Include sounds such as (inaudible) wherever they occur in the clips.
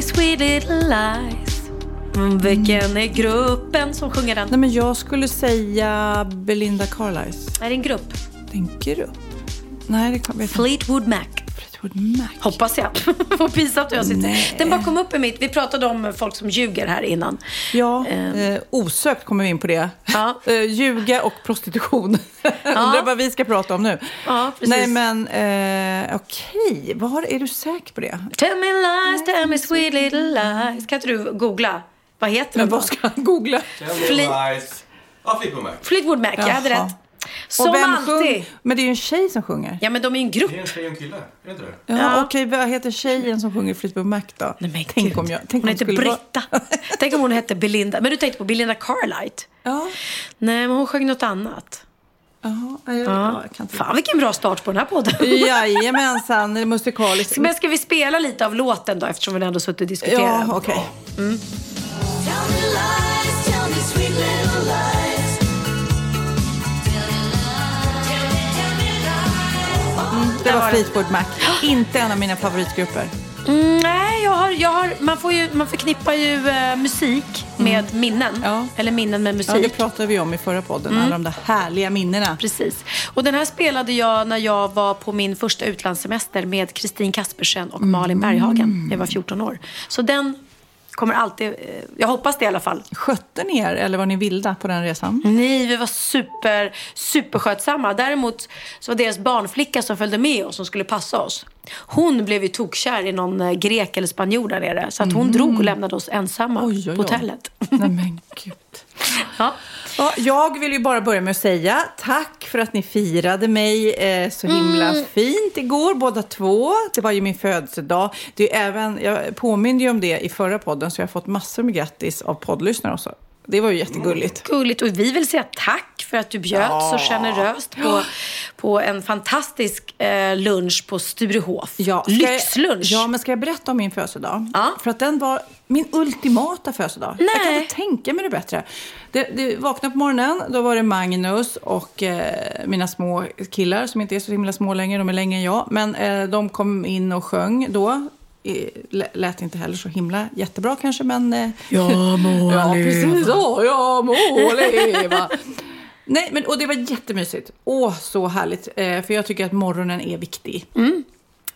Me sweet little lies. Mm, vilken är gruppen som sjunger den? Nej, men jag skulle säga Belinda Carlisle. Är det en grupp? Det är en grupp. Nej, det jag inte. Fleetwood Mac. Fleetwood Mac. Hoppas jag. (laughs) Vad pinsamt jag sitter. Nej. Den bara kom upp i mitt. Vi pratade om folk som ljuger här innan. Ja, Ehm. eh, osökt kommer vi in på det. Ja. (laughs) Eh, ljuga och prostitution. (laughs) Undrar vad vi ska prata om nu. Ja, precis. Nej, men eh, okej. Var Är du säker på det? Tell me lies, tell me sweet little lies. Kan inte du googla? Vad heter Men den vad då? ska jag googla? Fle- Ja, Fleetwood Mac. Fleetwood Mac, jag hade rätt. Som vem alltid. sjung- Men det är ju en tjej som sjunger. Ja, men de är ju en grupp. Det är en tjej och en kille, är det inte det? Ja, Ja. Okej, vad heter tjejen som sjunger Fleetwood Mac då? Nej, men tänk gud. om jag... Tänk hon om heter Britta. Tänk om hon hette Belinda. Men du tänkte på Belinda Carlight? Vara... Nej, men hon sjöng något annat. Ja, ja, jag, ja. jag kan inte... Fan, vilken bra start på den här podden. Jajamensan, musikaliskt. Men ska vi spela lite av låten då, eftersom vi ändå suttit och diskuterat? Ja, okej. Det var Fleetwood Mac. Inte en av mina favoritgrupper. Mm, nej, jag har, jag har, man, får ju, man förknippar ju eh, musik med minnen. Mm. Ja. Eller minnen med musik. Ja, det pratade vi om i förra podden, alla de där härliga minnena. Precis. Och den här spelade jag när jag var på min första utlandssemester med Kristin Kaspersen och Malin Mm. Berghagen. Jag var 14 år. Så den kommer alltid, eh, jag hoppas det i alla fall. Skötte ni er eller var ni vilda på den resan? Nej, vi var super, superskötsamma. Däremot så var deras barnflicka som följde med oss, som skulle passa oss. Hon blev ju tokkär i någon eh, grek eller spanjor där nere. Så att hon drog och lämnade oss ensamma Mm. Oj, oj, oj. på hotellet. Nej men gud. (laughs) ja. Ja, jag vill ju bara börja med att säga tack för att ni firade mig eh, så himla Mm. fint igår, båda två. Det var ju min födelsedag. Det är även, jag påminde ju om det i förra podden, så jag har fått massor med grattis av poddlyssnare också. Det var ju jättegulligt. Gulligt. Och vi vill säga tack för att du bjöd så generöst på, på en fantastisk eh, lunch på Sturehof. Ja, Lyxlunch. Jag, ja, men ska jag berätta om min födelsedag? Ja. För att den var min ultimata födelsedag. Jag kan Nej. inte tänka mig det bättre. Det, det vaknade på morgonen, då var det Magnus och eh, mina små killar som inte är så himla små längre, de är längre än jag. Men eh, de kom in och sjöng då. Eh, lä- Lät inte heller så himla jättebra kanske, men... Eh, Ja må (laughs) ja, precis så. Ja, må leva. (laughs) Nej, men, och det var jättemysigt. Åh, så härligt. Eh, för jag tycker att morgonen är viktig.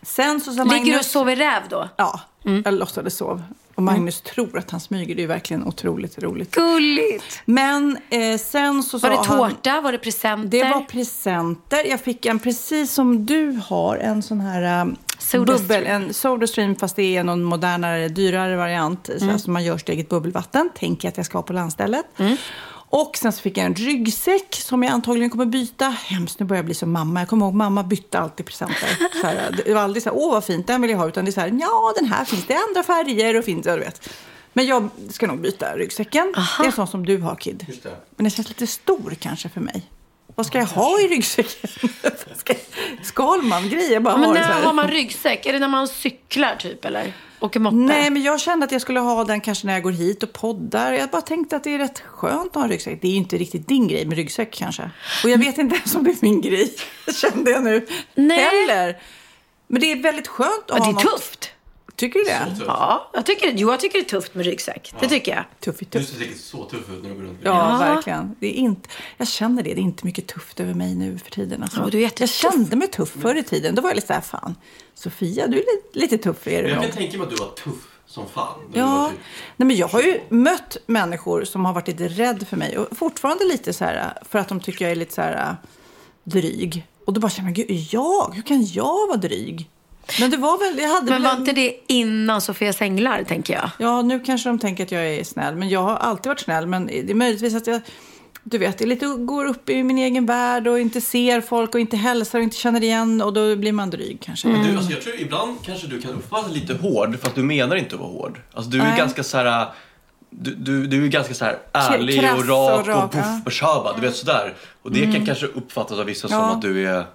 Sen så Magnus... Ligger du och sover räv då? Ja, jag låtsades sov. Och Magnus tror att han smyger. Det är verkligen otroligt roligt. Gulligt. Men eh, sen så Var det han... tårta? Var det presenter? Det var presenter. Jag fick en, precis som du har, en sån här um, Soda bubbel, en Sodastream fast det är någon modernare, dyrare variant. Så här, som man gör sitt eget bubbelvatten. Tänker jag att jag ska ha på landstället. Och sen så fick jag en ryggsäck som jag antagligen kommer byta. Hemskt, nu börjar jag bli som mamma. Jag kommer ihåg mamma bytte alltid presenter. (laughs) Så här, det var aldrig så här, åh vad fint, den vill jag ha. Utan det är så här, ja den här finns det andra färger och fint, ja, du vet. Men jag ska nog byta ryggsäcken. Det är en sån som du har, Kid. Just det. Men den känns lite stor kanske för mig. Vad ska jag ha i ryggsäcken? (laughs) Ska- Skalman-grejer bara Men ha när har man ryggsäck? Är det när man cyklar typ eller? Åker moppe? Nej, men jag kände att jag skulle ha den kanske när jag går hit och poddar. Jag bara tänkte att det är rätt skönt att ha en ryggsäck. Det är ju inte riktigt din grej med ryggsäck kanske. Och jag vet inte ens om det är min grej, (laughs) kände jag nu. Nej. Heller. Men det är väldigt skönt att Ja, ha det är något tufft. Tycker du det? Ja, jag tycker, jo, jag tycker det är tufft med ryggsäck. Det tycker jag. Tuff i Du tuff. ser säkert så tuff ut när du går runt med Ja, verkligen. Det är inte, jag känner det. Det är inte mycket tufft över mig nu för tiden. Alltså. Ja, du är jag kände mig tuff förr i tiden. Då var jag lite så här, fan, Sofia, du är lite, lite tuff är du jag kan tänka mig att du var tuff som fan. Ja, typ- nej, men jag har ju mött människor som har varit lite rädd för mig och fortfarande lite så här för att de tycker jag är lite så här dryg. Och då bara känner man, gud, jag? Hur kan jag vara dryg? Men det var väl, jag hade Men väl var inte det innan Sofias änglar, tänker jag? Ja, nu kanske de tänker att jag är snäll, men jag har alltid varit snäll. Men det är möjligtvis att jag, du vet, det lite, går upp i min egen värld och inte ser folk och inte hälsar och inte känner igen och då blir man dryg kanske. Men du, alltså, jag tror ibland kanske du kan uppfattas lite hård fast du menar inte att vara hård. Alltså, du är Nej. ganska så här... Du, du, du är ganska så här ärlig krass och rak och och, rak, puff ja. och bara, du vet sådär. Och det kan kanske uppfattas av vissa som Ja. att du är...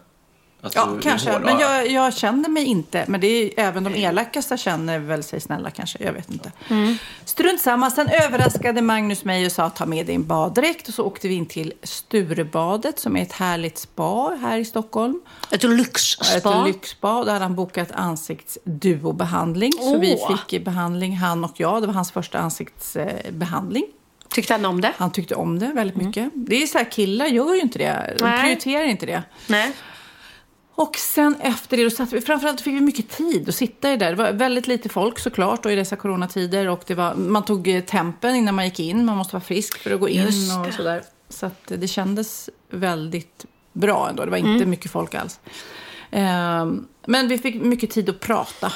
Att Ja, kanske. Men Ja, ja. jag, jag känner mig inte. Men det är, även de elakaste känner väl sig snälla kanske. Jag vet inte. Mm. Strunt samma. Sen överraskade Magnus mig och sa ta med dig en baddräkt. Och så åkte vi in till Sturebadet som är ett härligt spa här i Stockholm. Ett lyxspa. Ett lyxspa. Där hade han bokat ansiktsduobehandling. Så vi fick behandling, han och jag. Det var hans första ansiktsbehandling. Tyckte han om det? Han tyckte om det väldigt mycket. Det är så här, killar gör ju inte det. De Nej. prioriterar inte det. Nej. Och sen efter det, då satt vi, framförallt fick vi mycket tid att sitta i där. Det var väldigt lite folk såklart och i dessa coronatider. Och det var, man tog eh, tempen innan man gick in. Man måste vara frisk för att gå in och det. sådär. Så det kändes väldigt bra ändå. Det var inte Mm. mycket folk alls. Ehm, men vi fick mycket tid att prata.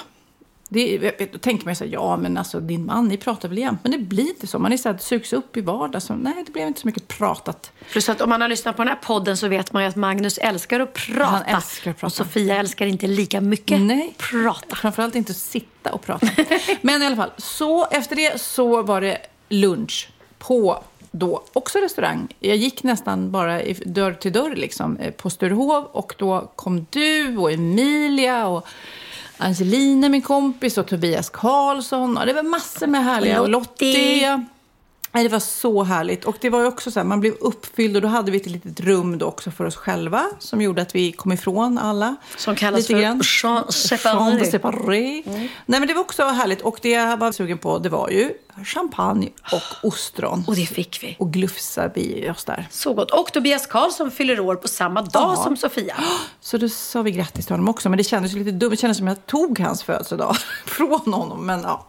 Det, vet- då tänker man ju så här, ja men alltså din man, ni pratar väl jämt? Men det blir inte så. Man är så här, sugs upp i vardag. Så, nej, det blev inte så mycket pratat. Plus att om man har lyssnat på den här podden så vet man ju att Magnus älskar att prata. Han älskar att prata. Och Sofia älskar inte lika mycket Nej. prata. Framförallt inte sitta och prata. (laughs) Men i alla fall, så efter det så var det lunch på då också restaurang. Jag gick nästan bara i dörr till dörr liksom, eh, på Sturehov och då kom du och Emilia och Angelina, min kompis, och Tobias Karlsson. Och det var massor med härliga. Och Lottie. Lottie. Nej, det var så härligt. Och det var ju också så här, man blev uppfylld och då hade vi ett litet rum då också för oss själva som gjorde att vi kom ifrån alla. Som kallas lite för grann. séparée. Chambre séparée. Nej, men det var också härligt. Och det jag var sugen på, det var ju champagne och ostron. Och det fick vi. Och glufsa vi oss där. Så gott. Och Tobias Karlsson fyller år på samma dag Ja. som Sofia. (gasps) Så då sa vi grattis till honom också. Men det kändes lite dumt. Det kändes som att jag tog hans födelsedag (laughs) från honom. Men ja.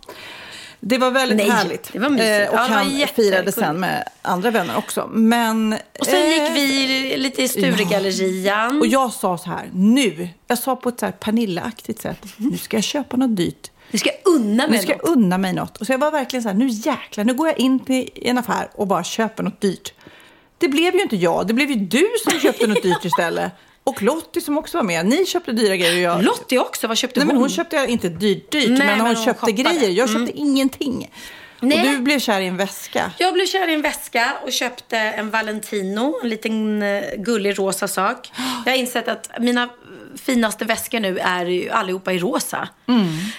Det var väldigt Nej, härligt. det var mysigt. Eh, och Ja, han jätte- firade sen med andra vänner också. Men, Och sen gick eh, vi lite i Sturegallerian. Och jag sa så här, nu. Jag sa på ett så här Pernilla-aktigt sätt. Nu ska jag köpa något dyrt. Nu ska jag unna Nu mig ska jag något. unna mig något. Och så jag var verkligen så här, nu jäklar, nu går jag in till en affär och bara köper något dyrt. Det blev ju inte jag, det blev ju du som köpte något dyrt (laughs) istället. Och Lottie som också var med. Ni köpte dyra grejer och jag... Lottie också, vad köpte Nej, hon? men hon köpte inte dyrt, dyrt, Nej, men hon, men hon köpte shoppade. Mm. grejer. Jag köpte ingenting. Nej. Och du blev kär i en väska. Jag blev kär i en väska och köpte en Valentino, en liten eh, gullig rosa sak. Jag har insett att mina finaste väskor nu är allihopa i rosa.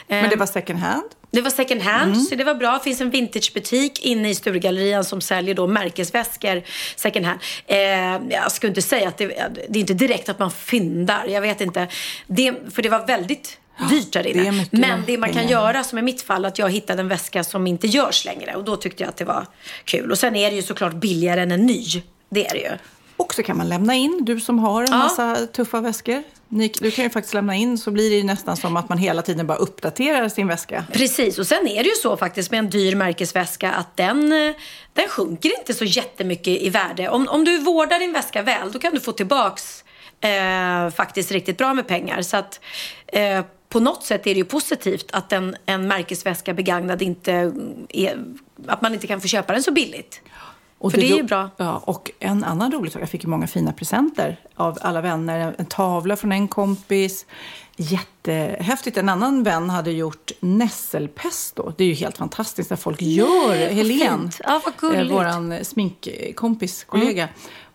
Men det var second hand. Det var second hand, så det var bra. Det finns en vintagebutik inne i Sturegallerian som säljer då märkesväskor second hand. Eh, jag skulle inte säga att det, det är inte direkt att man fyndar. Jag vet inte. Det, för det var väldigt dyrt där det inne. mycket Men det man kan göra, som i mitt fall, att jag hittade en väska som inte görs längre. Och då tyckte jag att det var kul. Och sen är det ju såklart billigare än en ny. Det är det ju. Och så kan man lämna in, du som har en Ja. massa tuffa väskor. Ni, du kan ju faktiskt lämna in så blir det ju nästan som att man hela tiden bara uppdaterar sin väska. Precis, och sen är det ju så faktiskt med en dyr märkesväska att den, den sjunker inte så jättemycket i värde. Om, om du vårdar din väska väl, då kan du få tillbaks eh, faktiskt riktigt bra med pengar. Så att eh, på något sätt är det ju positivt att en, en märkesväska begagnad inte är, att man inte kan få köpa den så billigt. Och För det är ro- ju bra. Ja, och en annan rolig sak, jag fick många fina presenter av alla vänner. En tavla från en kompis. Jättehäftigt. En annan vän hade gjort nässelpesto. Det är ju helt fantastiskt när folk gör. vad Helen. Ja. Mm. eh, våran sminkkompis, kollega.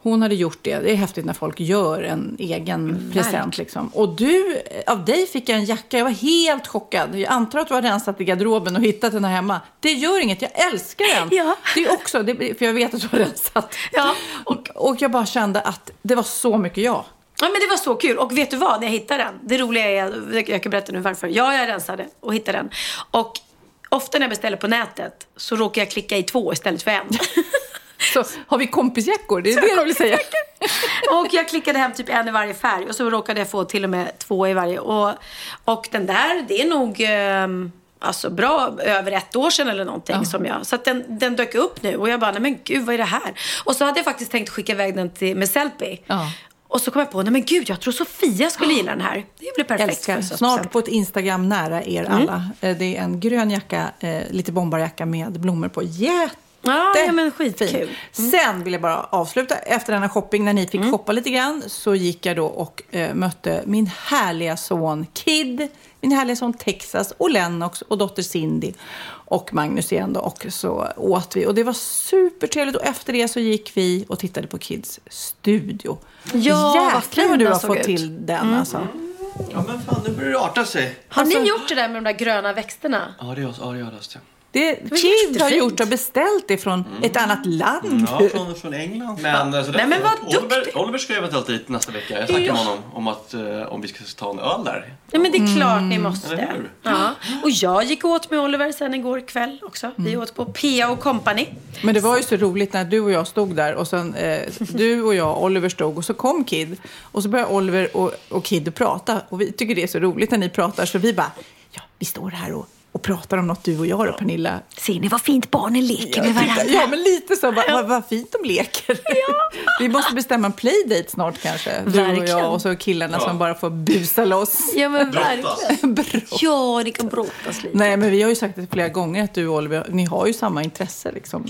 Hon hade gjort det. Det är häftigt när folk gör en egen present. Liksom. Och du, av dig fick jag en jacka. Jag var helt chockad. Jag antar att du har rensat i garderoben och hittat den här hemma. Det gör inget. Jag älskar den. Ja. Det är också, det, för jag vet att du har rensat. Ja. Och, och jag bara kände att det var så mycket jag. Ja, men det var så kul. Och vet du vad, när jag hittade den. Det roliga är, jag kan berätta nu varför. Ja, jag rensade och hittade den. Och ofta när jag beställer på nätet så råkar jag klicka i två istället för en. Så har vi kompisjackor? Det är det de vill säga. (laughs) och jag klickade hem typ en i varje färg och så råkade jag få till och med två i varje. Och, och den där, det är nog eh, alltså bra över ett år sedan eller någonting. Som jag, så att den, den dök upp nu och jag bara, nej men gud vad är det här? Och så hade jag faktiskt tänkt skicka iväg den till, med Sellpy. Ja. Och så kom jag på, nej men gud, jag tror Sofia skulle gilla den här. Det blir perfekt. Älskar. Snart på ett Instagram nära er Mm. alla. Eh, Det är en grön jacka, eh, lite bombarjacka med blommor på. Jätte Ja, ja, men skitkul. fin. Sen vill jag bara avsluta. Efter denna shopping, när ni fick Mm. shoppa lite grann, så gick jag då och eh, mötte min härliga son Kid, min härliga son Texas och Lennox och dotter Cindy och Magnus igen då. Och så åt vi. Och det var supertrevligt. Och efter det så gick vi och tittade på Kids studio. Ja, vad Jäklar fin vad du har fått ut. till den Mm. alltså. Ja men fan, nu börjar det arta sig. Har Alltså- ni gjort det där med de där gröna växterna? Ja, det är ja, det är just det. Kid har gjort och beställt det från ett annat land. Ja, från, från England. Men, alltså, Nej, men vad Oliver. Oliver ska eventuellt dit nästa vecka. Jag snackade Ja. med honom om att eh, om vi ska ta en öl där. Nej men det är klart ni måste. Ja. Och jag gick åt med Oliver sen igår kväll också. Vi åt på Pia och Company. Men det var ju så roligt när du och jag stod där och sen eh, du och jag, Oliver stod och så kom Kid och så började Oliver och, och Kid prata och vi tycker det är så roligt när ni pratar så vi bara, ja vi står här och, och pratar om något du och jag då Pernilla. Ser ni vad fint barnen leker med varandra? Ja men lite så, vad, vad, vad fint de leker. (laughs) vi måste bestämma en playdate snart kanske. Du och Verkligen. jag och så killarna som bara får busa loss. Ja men Brottas. verkligen. Bra. Ja, ni kan brottas lite. Nej, men vi har ju sagt det flera gånger att du och Oliver, ni har ju samma intresse liksom.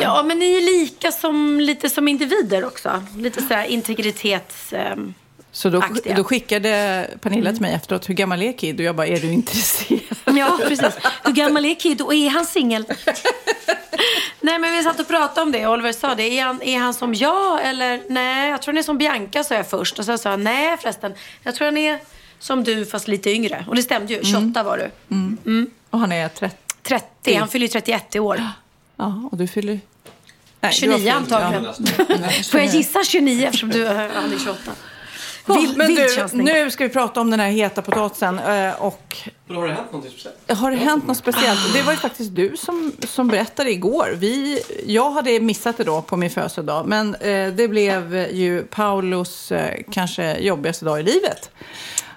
Ja, men ni är lika som, lite som individer också. Lite sådär integritets... ehm, Så då, Aktiga. då skickade Pernilla till mig efteråt, hur gammal är Kid? Och jag bara, är du intresserad? Ja, precis. Hur gammal är Kid och är han singel? (laughs) Nej, men vi satt och pratade om det. Oliver sa det. Är han, är han som jag eller? Nej, jag tror han är som Bianca, sa jag först. Och sen sa han, nej förresten. Jag tror han är som du, fast lite yngre. Och det stämde ju. 28 var du. Och han är 30. 30. Han fyller ju 31 i år. Ja, och du fyller... Nej, 29 du har fyllt- antagligen. Ja. Får jag gissa 29 eftersom du han är 28? Vild, Men du, nu ska vi prata om den här heta potatisen. eh, Och Men har det hänt någonting speciellt? har det hänt något speciellt? Det var ju faktiskt du som, som berättade igår. Vi, jag hade missat det då på min födelsedag. Men eh, det blev ju Paulos eh, kanske jobbigaste dag i livet.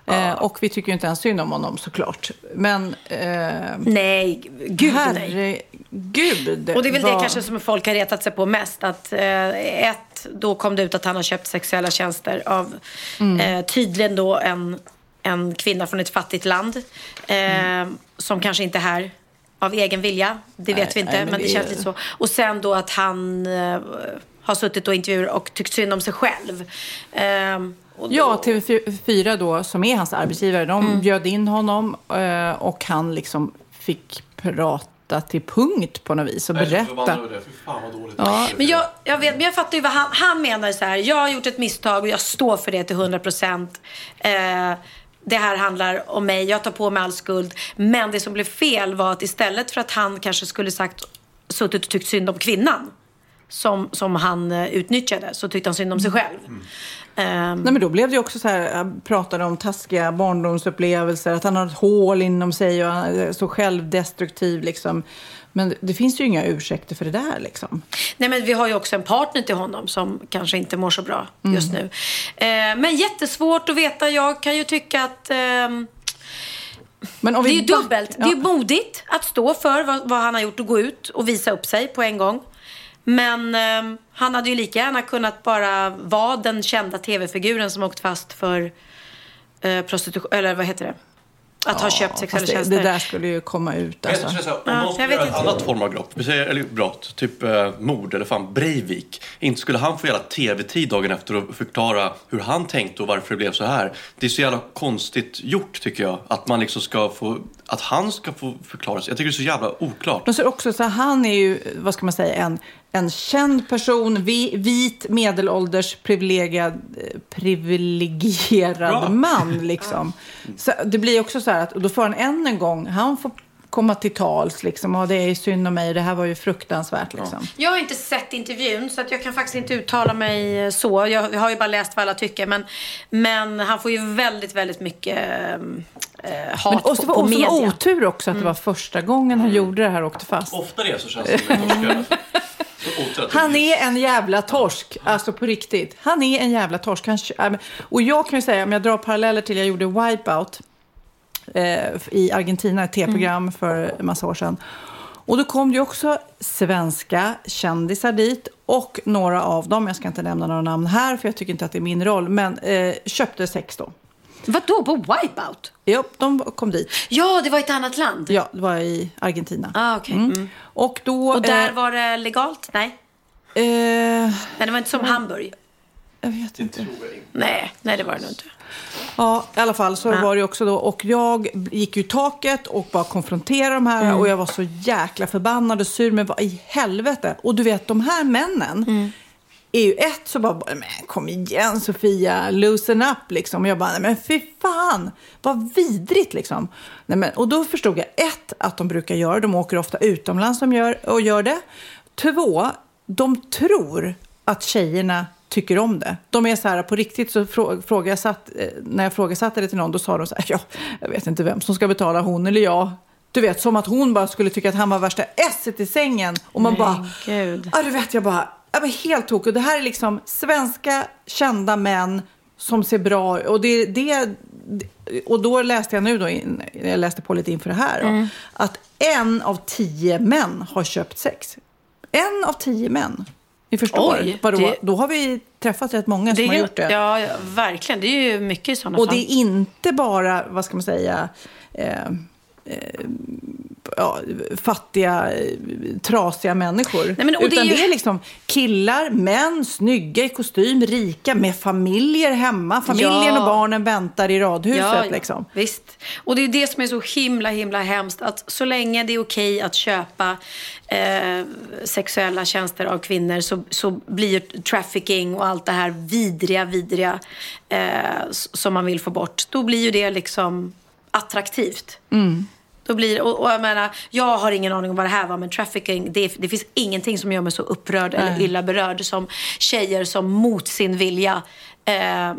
Eh, och vi tycker ju inte ens synd om honom såklart. Men eh, Nej, gud nej. Herregud. Och det är väl det vad- kanske som folk har retat sig på mest. Att eh, ett, då kom det ut att han har köpt sexuella tjänster av eh, tydligen då en, en kvinna från ett fattigt land. Eh, Som kanske inte är här av egen vilja. Det vet Nej, vi inte, nej, men men det det känns är- lite så. Och sen då att han eh, har suttit och intervjuer och tyckt synd om sig själv. Eh, då- Ja, TV4 då, som är hans arbetsgivare, de Mm. bjöd in honom eh, och han liksom fick prata till punkt på något vis och Jag berätta. över det. Fy fan vad dåligt. Ja. Men jag, jag, vet, men jag fattar ju vad han, han menar så här. Jag har gjort ett misstag och jag står för det till 100 procent. Eh, det här handlar om mig. Jag tar på mig all skuld. Men det som blev fel var att istället för att han kanske skulle sagt suttit och tyckt synd om kvinnan som, som han eh, utnyttjade så tyckte han synd om sig själv. Ehm, Nej, men då blev det också så här, han pratade om taskiga barndomsupplevelser, att han har ett hål inom sig och han är så självdestruktiv liksom. Men det finns ju inga ursäkter för det där liksom. Nej, men vi har ju också en partner till honom som kanske inte mår så bra just nu. Eh, men jättesvårt att veta. Jag kan ju tycka att ehm, Men Det är ju dubbelt. Ja. Det är modigt att stå för vad, vad han har gjort och gå ut och visa upp sig på en gång. Men ehm, han hade ju lika gärna kunnat bara vara den kända tv-figuren som åkt fast för eh, prostitution, eller vad heter det? Att ha köpt sexuella det, tjänster. det där skulle ju komma ut jag alltså. tror så här, om Ja, någon jag skulle vet göra ett annat form av brott, eller brott, typ eh, mord eller fan Breivik. Inte skulle han få hela tv-tid dagen efter och förklara hur han tänkte och varför det blev så här. Det är så jävla konstigt gjort tycker jag. Att man liksom ska få, att han ska få förklara sig. Jag tycker det är så jävla oklart. Är det också så här, han är ju, vad ska man säga, en, en känd person, vi, vit, medelålders, privilegierad, eh, privilegierad Bra. man. Liksom. Så det blir också så här att, och då får han än en gång, han får komma till tals. Liksom. Och det är ju synd om mig, det här var ju fruktansvärt. Liksom. Jag har inte sett intervjun så att jag kan faktiskt inte uttala mig så. Jag har ju bara läst vad alla tycker. Men, men han får ju väldigt, väldigt mycket eh, hat Men, och så på, var på och så media. var otur också att det var första gången han gjorde det här och åkte fast. Ofta det så känns det som Han är en jävla torsk, alltså på riktigt. Han är en jävla torsk. Han, äh, och jag kan ju säga, om jag drar paralleller till, jag gjorde Wipeout i Argentina, ett tv-program för en massa år sedan. Och då kom det ju också svenska kändisar dit och några av dem, jag ska inte nämna några namn här för jag tycker inte att det är min roll, men eh, köpte sex då. Vadå, på Wipeout? Ja, de kom dit. Ja, det var ett annat land. Ja, det var i Argentina. Ah, okej. Mm. Och då... Och där eh, var det legalt? Nej. eh, Nej, det var inte som Hamburg. jag vet inte. jag inte. Nej, nej det var det nog inte. Ja, i alla fall så Ja. var det också då. Och jag gick ju i taket och bara konfronterade de här. Mm. Och jag var så jäkla förbannad och sur. Men vad i helvete? Och du vet, de här männen Mm. är ju ett så bara, men kom igen Sofia, loosen up liksom. Och jag bara, nej men fy fan, vad vidrigt liksom. Nej, men, och då förstod jag ett, att de brukar göra, de åker ofta utomlands som gör, och gör det. Två, de tror att tjejerna tycker om det. De är så här, på riktigt så frå- frågar jag satt, eh, när jag frågasatte det till någon, då sa de så här, ja, jag vet inte vem som ska betala, hon eller jag. Du vet, som att hon bara skulle tycka att han var värsta esset i sängen. Och man bara, gud. ja du vet, jag bara, jag var helt tokig. Och det här är liksom svenska kända män som ser bra och det, det och då läste jag nu då, in, jag läste på lite inför det här, då, Mm. att en av tio män har köpt sex. En av tio män. Ni förstår. Oj, Vadå? det- Då har vi träffat rätt många som har gjort det. Ja, ja, verkligen. Det är ju mycket i sådana Och fall. det är inte bara, vad ska man säga, eh, ja, fattiga, eh, trasiga människor. Nej, men, och det Utan är det ju- är liksom killar, män, snygga i kostym, rika, med familjer hemma. Familjen Ja. och barnen väntar i radhuset. Ja, ja, Liksom. Visst. Och det är det som är så himla, himla hemskt. Att så länge det är okej att köpa eh, sexuella tjänster av kvinnor så, så blir trafficking och allt det här vidriga, vidriga eh, som man vill få bort. Då blir ju det liksom attraktivt. Då blir, och, och jag menar, jag har ingen aning om vad det här var, men trafficking, det, det finns ingenting som gör mig så upprörd eller illa berörd som tjejer som mot sin vilja eh, eh,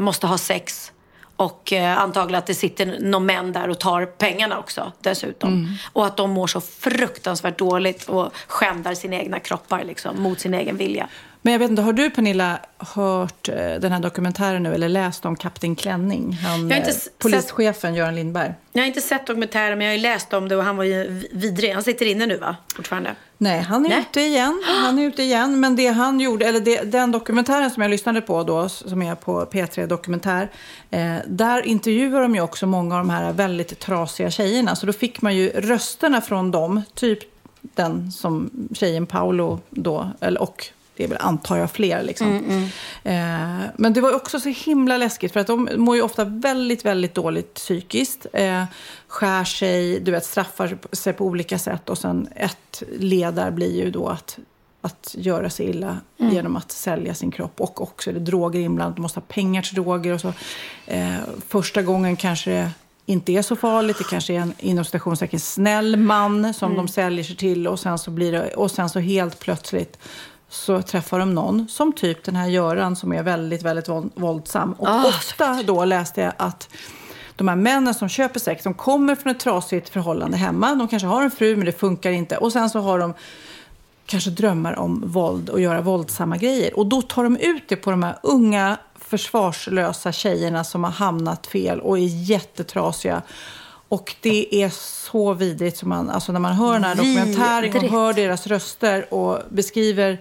måste ha sex. Och eh, antagligen att det sitter någon män där och tar pengarna också dessutom. Och att de mår så fruktansvärt dåligt och skändar sina egna kroppar liksom, mot sin egen vilja. Men jag vet inte, har du Pernilla hört eh, den här dokumentären nu eller läst om Kapten Klänning? Han, Jag har inte eh, polischefen Göran Lindberg. Jag har inte sett dokumentären men jag har ju läst om det och han var ju vidrig. Han sitter inne nu va? Fortfarande. Nej, han är Nej. ute igen. (gasps) Han är ute igen. Men det han gjorde, eller det, den dokumentären som jag lyssnade på då, som är på P3 Dokumentär, eh, där intervjuar de ju också många av de här väldigt trasiga tjejerna. Så då fick man ju rösterna från dem, typ den som tjejen Paolo då, eller, och det är väl antar jag fler liksom. Eh, men det var också så himla läskigt för att de mår ju ofta väldigt, väldigt dåligt psykiskt. Eh, skär sig, du vet, straffar sig på olika sätt och sen ett led där blir ju då att att göra sig illa genom att sälja sin kropp. Och också är det droger inblandat, de måste ha pengar till droger och så. Eh, första gången kanske det inte är så farligt. Det kanske är en inom snäll man som de säljer sig till och sen så blir det, och sen så helt plötsligt så träffar de någon som typ den här Göran som är väldigt, väldigt våld- våldsam. Och så ofta då läste jag att de här männen som köper sex, de kommer från ett trasigt förhållande hemma. De kanske har en fru men det funkar inte. Och sen så har de kanske drömmar om våld och göra våldsamma grejer. Och då tar de ut det på de här unga försvarslösa tjejerna som har hamnat fel och är jättetrasiga. Och det är så vidrigt som man, alltså när man hör den här dokumentären och hör deras röster och beskriver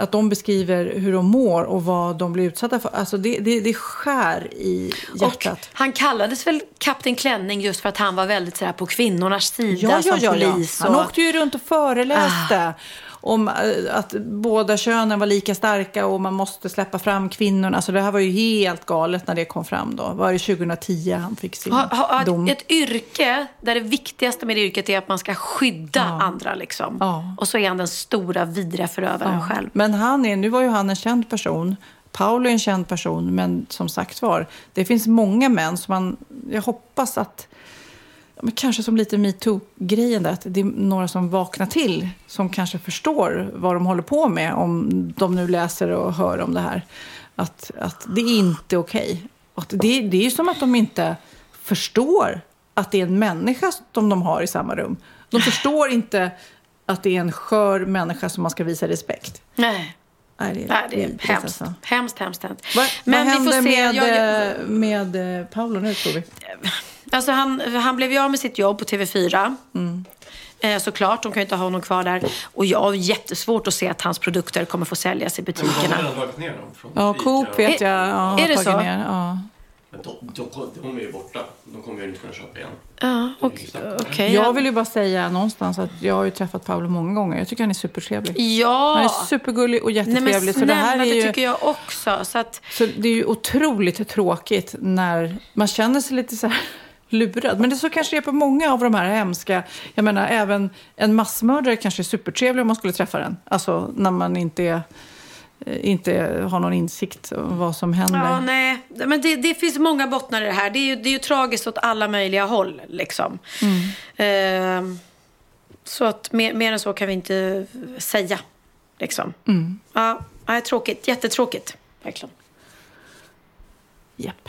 att de beskriver hur de mår och vad de blir utsatta för. Alltså det, det, det skär i hjärtat. Och han kallades väl Kapten Klänning just för att han var väldigt sådär på kvinnornas sida Ja, ja, som ja, ja. polis. Han och- åkte ju runt och föreläste om eh, att båda könen var lika starka och man måste släppa fram kvinnorna. Alltså det här var ju helt galet när det kom fram då. Var det 2010 han fick sin Ha, ha, dom? ett yrke där det viktigaste med det yrket är att man ska skydda andra. Liksom. Ja. Och så är han den stora vidriga förövaren själv. Men han är, nu var ju han en känd person. Paolo är en känd person, men som sagt var, det finns många män som man, jag hoppas att men kanske som lite metoo-grejen där, att det är några som vaknar till, som kanske förstår vad de håller på med, om de nu läser och hör om det här. Att, att det är inte okej. Att Det, det är ju som att de inte förstår att det är en människa som de har i samma rum. De förstår inte att det är en skör människa som man ska visa respekt. Nej. Nej, det är, Nej, det är vidrigt, hemskt. alltså. Hemskt, hemskt, hemskt. Vad, Men vad vi får händer se. med, Jag- jag- eh, med eh, Paolo nu, tror vi? Alltså han, han blev ju av med sitt jobb på TV4. Eh, såklart, de kan ju inte ha honom kvar där. Och jag har jättesvårt att se att hans produkter kommer få säljas i De har butikerna. redan dragit ner dem från Ja. Coop vet jag. Ja, har är det tagit så? Ner. Ja. Men de, de, de är ju borta. De kommer ju inte kunna köpa igen. Ja, och- okej. Jag vill ju bara säga någonstans att jag har ju träffat Paolo många gånger. Jag tycker han är supertrevlig. Ja! Han är supergullig och Nej men jättetrevlig. snälla, så det här är det ju... tycker jag också. Så att, Så det är ju otroligt tråkigt när man känner sig lite så här lurad. Men det så kanske det är på många av de här hemska... Jag menar, även en massmördare kanske är supertrevlig om man skulle träffa den. Alltså när man inte, är, eh, inte har någon insikt om vad som händer. ja, nej. Men det, det finns många bottnar i det här. Det är ju, det är ju tragiskt åt alla möjliga håll. Liksom. Eh, så att mer, mer än så kan vi inte säga. Liksom. Ja, nej, tråkigt. Jättetråkigt. Verkligen. Japp.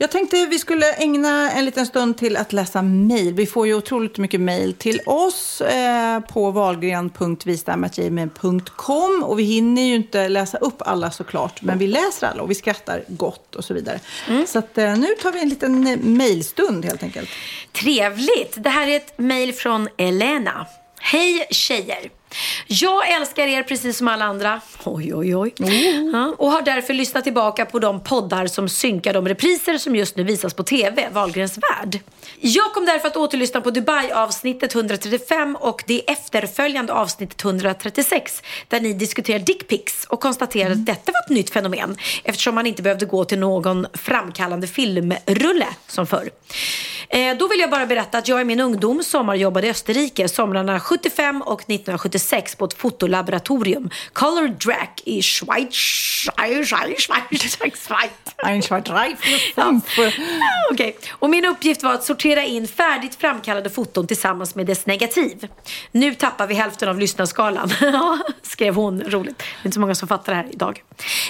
Jag tänkte vi skulle ägna en liten stund till att läsa mejl. Vi får ju otroligt mycket mejl till oss eh, på valgren.vistamagmail.com och vi hinner ju inte läsa upp alla såklart, men vi läser alla och vi skrattar gott och så vidare. Så att, eh, nu tar vi en liten eh, mejlstund helt enkelt. Trevligt! Det här är ett mejl från Elena. Hej tjejer! Jag älskar er precis som alla andra. Oj, oj, oj. Ja, och har därför lyssnat tillbaka på de poddar som synkar de repriser som just nu visas på TV, Wahlgrens värld. Jag kom därför att återlyssna på Dubai-avsnittet 135 och det efterföljande avsnittet 136 där ni diskuterar dickpics och konstaterade att detta var ett nytt fenomen eftersom man inte behövde gå till någon framkallande filmrulle som förr. Eh, då vill jag bara berätta att jag i min ungdom sommarjobbade i Österrike somrarna 75 och 1976 på ett fotolaboratorium, Color Drac i Schweiz. Schweiz, Schweiz, Schweiz, Schweiz. Ein, vier, (laughs) Ja. fünf. Okej. Och min uppgift var att sortera in färdigt framkallade foton tillsammans med dess negativ. Nu tappar vi hälften av lyssnarskalan. (laughs) Skrev hon roligt. Det är inte så många som fattar det här idag.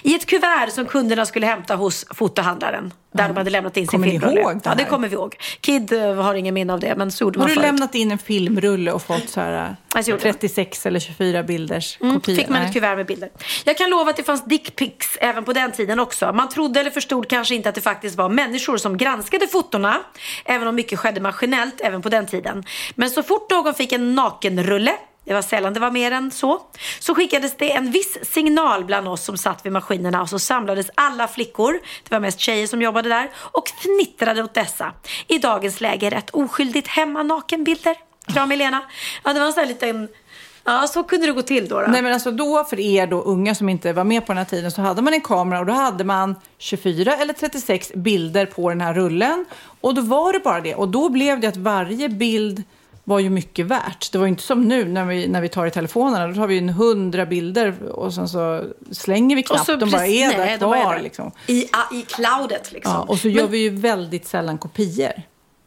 I ett kuvert som kunderna skulle hämta hos fotohandlaren. Där de hade lämnat in sin Kommer ni filmrulle. ihåg det Ja, det här? kommer vi ihåg. Kid eh, har ingen minne av det, men så gjorde Har man du förut. lämnat in en filmrulle och fått så här Alltså, gjorde jag. 36 eller 24 bilders Mm, kopior? fick man ett kuvert med bilder. Jag kan lova att det fanns dickpics även på den tiden också. Man trodde eller förstod kanske inte att det faktiskt var människor som granskade fotona. Även om mycket skedde maskinellt även på den tiden. Men så fort någon fick en nakenrulle det var sällan det var mer än så. Så skickades det en viss signal bland oss som satt vid maskinerna och så samlades alla flickor, det var mest tjejer som jobbade där, och fnittrade åt dessa. I dagens läge rätt oskyldigt hemma nakenbilder. Kram Elena. Ja, det var en sån här liten... Ja, så kunde det gå till då. då. Nej men alltså då för er då unga som inte var med på den här tiden så hade man en kamera och då hade man 24 eller 36 bilder på den här rullen. Och då var det bara det. Och då blev det att varje bild var ju mycket värt. Det var ju inte som nu när vi, när vi tar i telefonerna. Då tar vi en hundra bilder och sen så slänger vi knappt. De bara är där nej, bara kvar. är där. Liksom. I, I cloudet liksom. Ja, och så gör vi ju väldigt sällan kopior.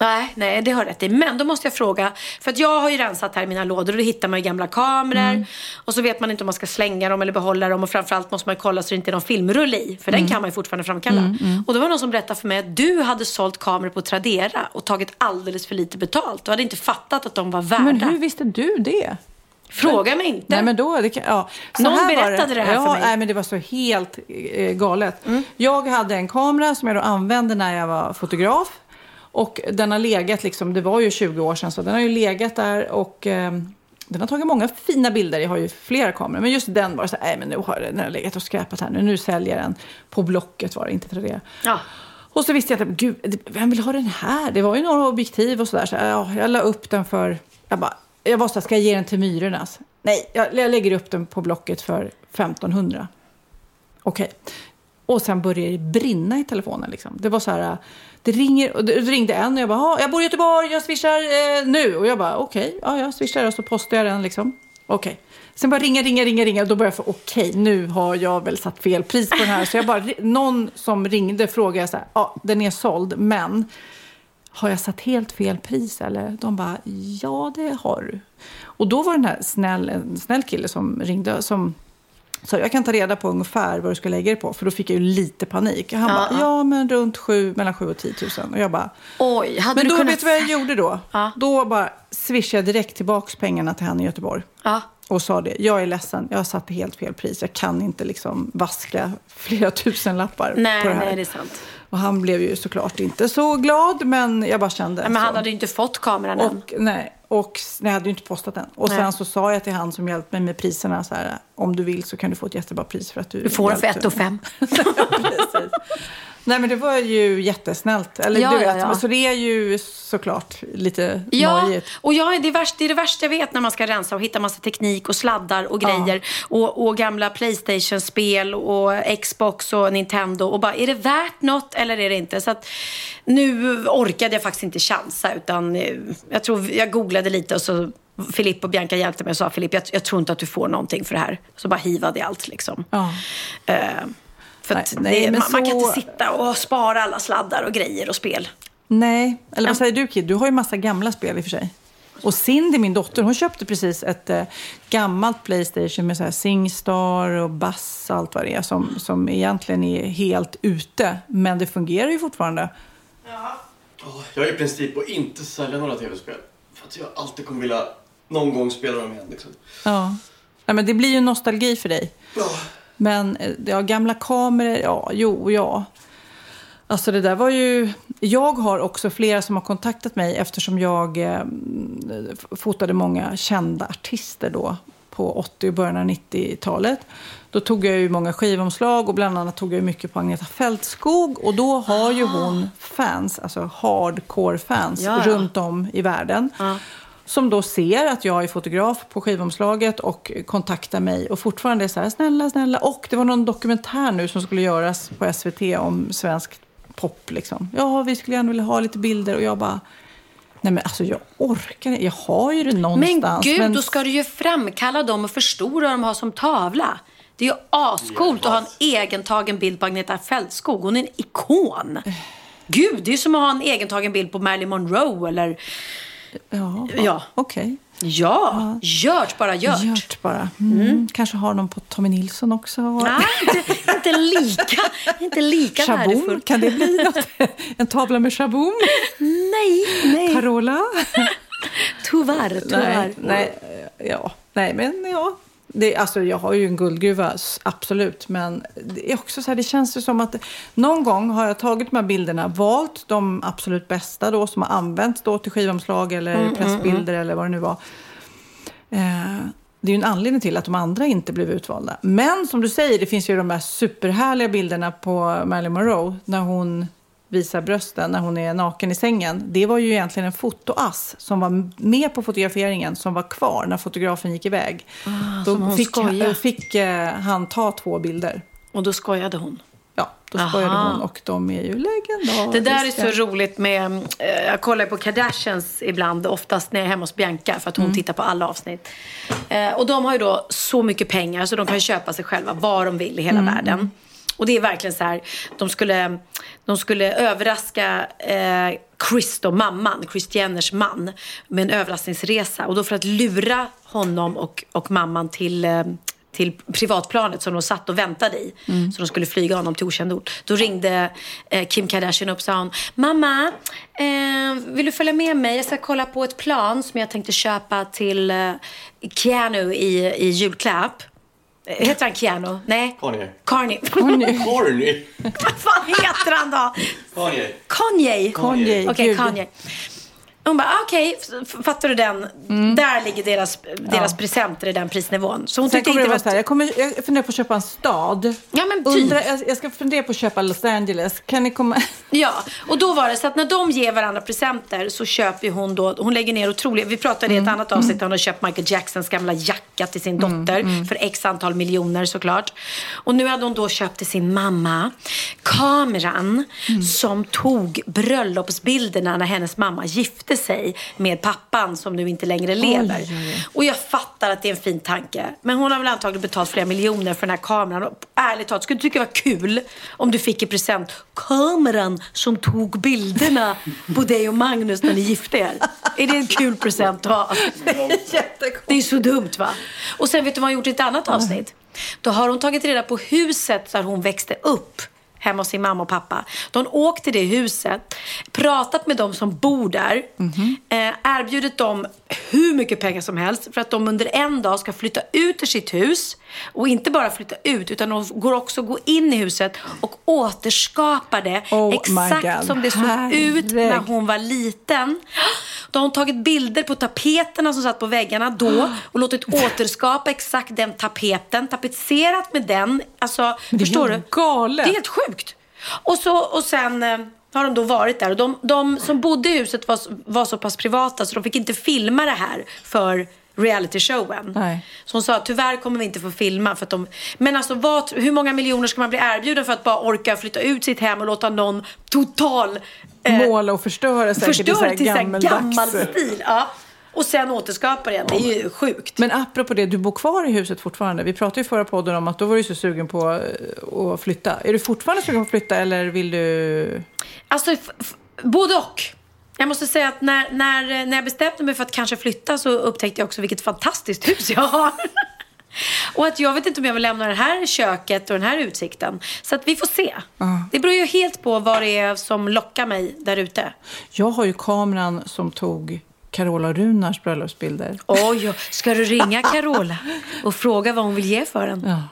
Nej, nej, det har rätt i. Men då måste jag fråga, för att jag har ju rensat här i mina lådor och då hittar man ju gamla kameror. Mm. Och så vet man inte om man ska slänga dem eller behålla dem. Och framförallt måste man kolla så det inte är någon filmrulle i. För Mm. den kan man ju fortfarande framkalla. Och då var det någon som berättade för mig att du hade sålt kameror på Tradera och tagit alldeles för lite betalt. Du hade inte fattat att de var värda. Men hur visste du det? Fråga mig inte. Nej, men då, det kan, ja. Så Någon berättade det här ja, för mig. Nej, men det var så helt eh, galet. Jag hade en kamera som jag då använde när jag var fotograf. Och den har legat, liksom, det var ju 20 år sedan, så den har ju legat där och eh, den har tagit många fina bilder. Jag har ju flera kameror, men just den var så nej men nu har den har legat och skräpat här nu. Nu säljer jag den på Blocket var det, inte Tradera. Ja. Och så visste jag att, gud, vem vill ha den här? Det var ju några objektiv och sådär. Så, ja, jag la upp den för, jag bara, jag var så här, ska jag ge den till Myrornas? Nej, jag, jag lägger upp den på Blocket för 1500. Okej. Och sen började det brinna i telefonen. Liksom. Det var så här, det ringer, och det ringde en och jag bara, jag bor i Göteborg, jag swishar eh, nu. Och jag bara, okej, ja, jag swishar och så postar jag den liksom. Okej. Sen bara ringa, ringa, ringa, ringa. Och då började jag få, okej, nu har jag väl satt fel pris på den här. Så jag bara, någon som ringde frågade så här, ja, den är såld, men har jag satt helt fel pris eller? De bara, ja det har du. Och då var den här snäll, en snäll kille som ringde som sa, jag kan ta reda på ungefär vad du ska lägga det på. För då fick jag ju lite panik. Han bara, ja men runt sju, mellan 7 och 10 000. Och jag bara, Oj, hade men du då kunnat... vet du vad jag gjorde då? Ja. Då bara swishade jag direkt tillbaka pengarna till han i Göteborg. Ja. och sa det. Jag är ledsen, jag har satt helt fel pris. Jag kan inte liksom vaska flera tusen lappar Nej, på det här. nej, det är sant. Och han blev ju såklart inte så glad, men jag bara kände Men så. han hade ju inte fått kameran än. Och, nej, och nej, jag hade ju inte postat den. Och Nej. sen så sa jag till han som hjälpte mig med priserna så här, om du vill så kan du få ett jättebra pris för att du Du får för hjälpte ett och fem. (laughs) Precis. Nej men det var ju jättesnällt. Eller Ja, du ja, vet, ja. men så det är ju såklart lite Ja, nojigt. och jag, det, är värst, det är det värsta jag vet när man ska rensa och hitta massa teknik och sladdar och grejer. Och, och gamla Playstation-spel och Xbox och Nintendo. Och bara, är det värt något eller är det inte? Så att nu orkade jag faktiskt inte chansa utan eh, jag tror jag googlade lite och så Filip och Bianca hjälpte mig och sa Filip, jag, jag tror inte att du får någonting för det här. Så bara hivade jag allt liksom. Ja. För Nej, att nej, det, men man, man kan så- inte sitta och spara alla sladdar och grejer och spel. Nej, eller vad säger du Kid? Du har ju massa gamla spel i och för sig. Och Cindy, min dotter, hon köpte precis ett eh, gammalt Playstation med så här Singstar och Bass och allt vad det är som, som egentligen är helt ute. Men det fungerar ju fortfarande. Jag är i princip att inte sälja några tv-spel. För att jag alltid kommer vilja någon gång spela dem igen. Liksom. Ja. Nej, men det blir ju nostalgi för dig. Men eh, ja, gamla kameror, ja, jo, ja. Alltså det där var ju... Jag har också flera som har kontaktat mig eftersom jag eh, fotade många kända artister då på 80 och början av 90-talet. Då tog jag ju många skivomslag och bland annat tog jag mycket på Agneta Fältskog. Och då har ju hon fans, alltså hardcore fans, Ja, ja. runt om i världen. Som då ser att jag är fotograf på skivomslaget och kontaktar mig och fortfarande är så här, snälla, snälla. Och det var någon dokumentär nu som skulle göras på SVT om svensk pop liksom. Ja, vi skulle gärna vilja ha lite bilder och jag bara, nej men alltså jag orkar inte. Jag har ju det Men någonstans. gud, då ska du ju framkalla dem och förstora vad de har som tavla. Det är ju ascoolt att ha en egentagen bild på Agneta Fältskog. Hon är en ikon. Gud, det är ju som att ha en egentagen bild på Marilyn Monroe eller... Ja, Ja. okej. Ja, gjort bara gjort. Gjort bara. Mm. Kanske har någon på Tommy Nilsson också. Nej, inte, inte lika, inte lika Shaboom, värdefullt. kan det bli något? (laughs) En tavla med Shaboom? Nej, nej. Carola? Tyvärr, tyvärr. Nej, nej, ja, nej, men ja. Det, alltså, jag har ju en guldgruva, absolut. Men det är också så här, det känns ju som att någon gång har jag tagit de här bilderna, valt de absolut bästa då, som har använts då till skivomslag eller pressbilder eller vad det nu var. Eh, det är ju en anledning till att de andra inte blev utvalda. Men som du säger, det finns ju de här superhärliga bilderna på Marilyn Monroe när hon visar brösten när hon är naken i sängen. Det var ju egentligen en fotoass som var med på fotograferingen som var kvar när fotografen gick iväg. Då Ah, hon fick, skojar. fick eh, han ta två bilder. Och då skojade hon. Ja, då skojade Aha. hon och de är ju legendariska. Det där är så roligt med, eh, jag kollar på Kardashians ibland, oftast när jag är hemma hos Bianca för att hon tittar på alla avsnitt. Eh, och de har ju då så mycket pengar så de kan köpa sig själva vad de vill i hela världen. Och det är verkligen så här, de skulle, de skulle överraska eh, Chris då, mamman, Chris Jenners man, med en överraskningsresa. Och då för att lura honom och, och mamman till eh, till privatplanet som de satt och väntade i. Så de skulle flyga honom till okänd ort. Då ringde eh, Kim Kardashian upp och sa hon, Mamma, eh, vill du följa med mig? Jag ska kolla på ett plan som jag tänkte köpa till eh, Keanu i, i julklapp. Eh, Heter han Keanu? Nej. Kanye. Kanye. Corny. (laughs) Vad fan heter han då? Kanye. Kanye. Kanye, Okej, gud. Kanye. Hon bara, ah, okej, f- fattar du den? Där ligger deras, deras presenter i den prisnivån. Så hon Sen tyckte inte det var... så här, jag, kommer, jag funderar på att köpa en stad. Ja, men typ. Undrar, jag, jag ska fundera på att köpa Los Angeles. Kan ni komma? (laughs) Ja, och då var det så att när de ger varandra presenter så köper hon då, hon lägger ner otroligt, vi pratade i ett annat avsnitt där hon har köpt Michael Jacksons gamla jacka till sin dotter för x antal miljoner såklart. Och nu hade hon då köpt till sin mamma kameran som tog bröllopsbilderna när hennes mamma gifte sig med pappan som nu inte längre lever. Och jag fattar att det är en fin tanke. Men hon har väl antagligen betalt flera miljoner för den här kameran. Och ärligt talat, skulle du tycka det var kul om du fick i present kameran som tog bilderna på dig och Magnus när ni gifte er? Är det en kul present att ha? (laughs) Det är så dumt va? Och sen vet du vad hon har gjort i ett annat avsnitt? Då har hon tagit reda på huset där hon växte upp. Hemma hos sin mamma och pappa. De har åkt till det huset, pratat med de som bor där, eh, erbjudit dem hur mycket pengar som helst för att de under en dag ska flytta ut ur sitt hus. Och inte bara flytta ut, utan de går också gå in i huset och återskapa det Oh exakt som det såg ut när Herregud. hon var liten. Då har hon tagit bilder på tapeterna som satt på väggarna då och låtit återskapa exakt den tapeten, tapetserat med den. Alltså, det är förstår helt du? galet. Det är helt sjukt. Och, så, och sen eh, har de då varit där och de, de som bodde i huset var, var så pass privata så de fick inte filma det här för realityshowen. Så hon sa tyvärr kommer vi inte få filma för att de... Men alltså vad, hur många miljoner ska man bli erbjuden för att bara orka flytta ut sitt hem och låta någon total... eh, Måla och förstöra säkert i Förstör här gammaldags. gammal stil. Ja. Och sen återskapar igen. Det är ju sjukt. Men apropå det, du bor kvar i huset fortfarande. Vi pratade ju förra podden om att då var du så sugen på eh, att flytta. Är du fortfarande sugen på att flytta eller vill du... Alltså, både och. Jag måste säga att när, när, när jag bestämde mig för att kanske flytta så upptäckte jag också vilket fantastiskt hus jag har. (laughs) Och att jag vet inte om jag vill lämna det här köket och den här utsikten. Så att vi får se. Det beror ju helt på vad det är som lockar mig där ute. Jag har ju kameran som tog Carola och Runars bröllopsbilder. Oj, ska du ringa Carola och fråga vad hon vill ge för den? Ja.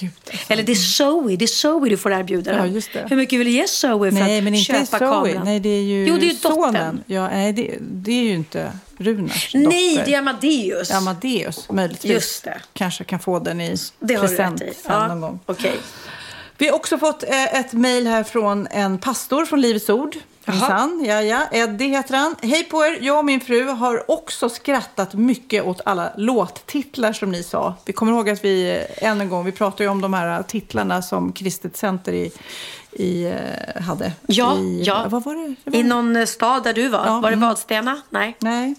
Gud, alltså. Eller det är Zoe, det är Zoe du får erbjuda Ja, den. just det. Hur mycket vill du ge Zoe för Nej, att men inte köpa Zoe. kameran? Nej, det är ju Jo, det är ju dottern. sonen. Ja, nej, det, det är ju inte Runars Nej, dotter. det är Amadeus. Amadeus, möjligtvis. Just det. Kanske kan få den i Det present i. sen någon gång. Okej. Vi har också fått eh, ett mejl här från en pastor från Livets Ord. Minsann, ja, ja. Eddie heter han. Hej på er! Jag och min fru har också skrattat mycket åt alla låttitlar som ni sa. Vi kommer ihåg att vi eh, än en gång, vi pratade ju om de här titlarna som Kristet Center i, i, eh, hade. Ja, I, ja. Vad var det? det var I någon eh, stad där du var? Ja, var det mm. Vadstena? Nej. Nej,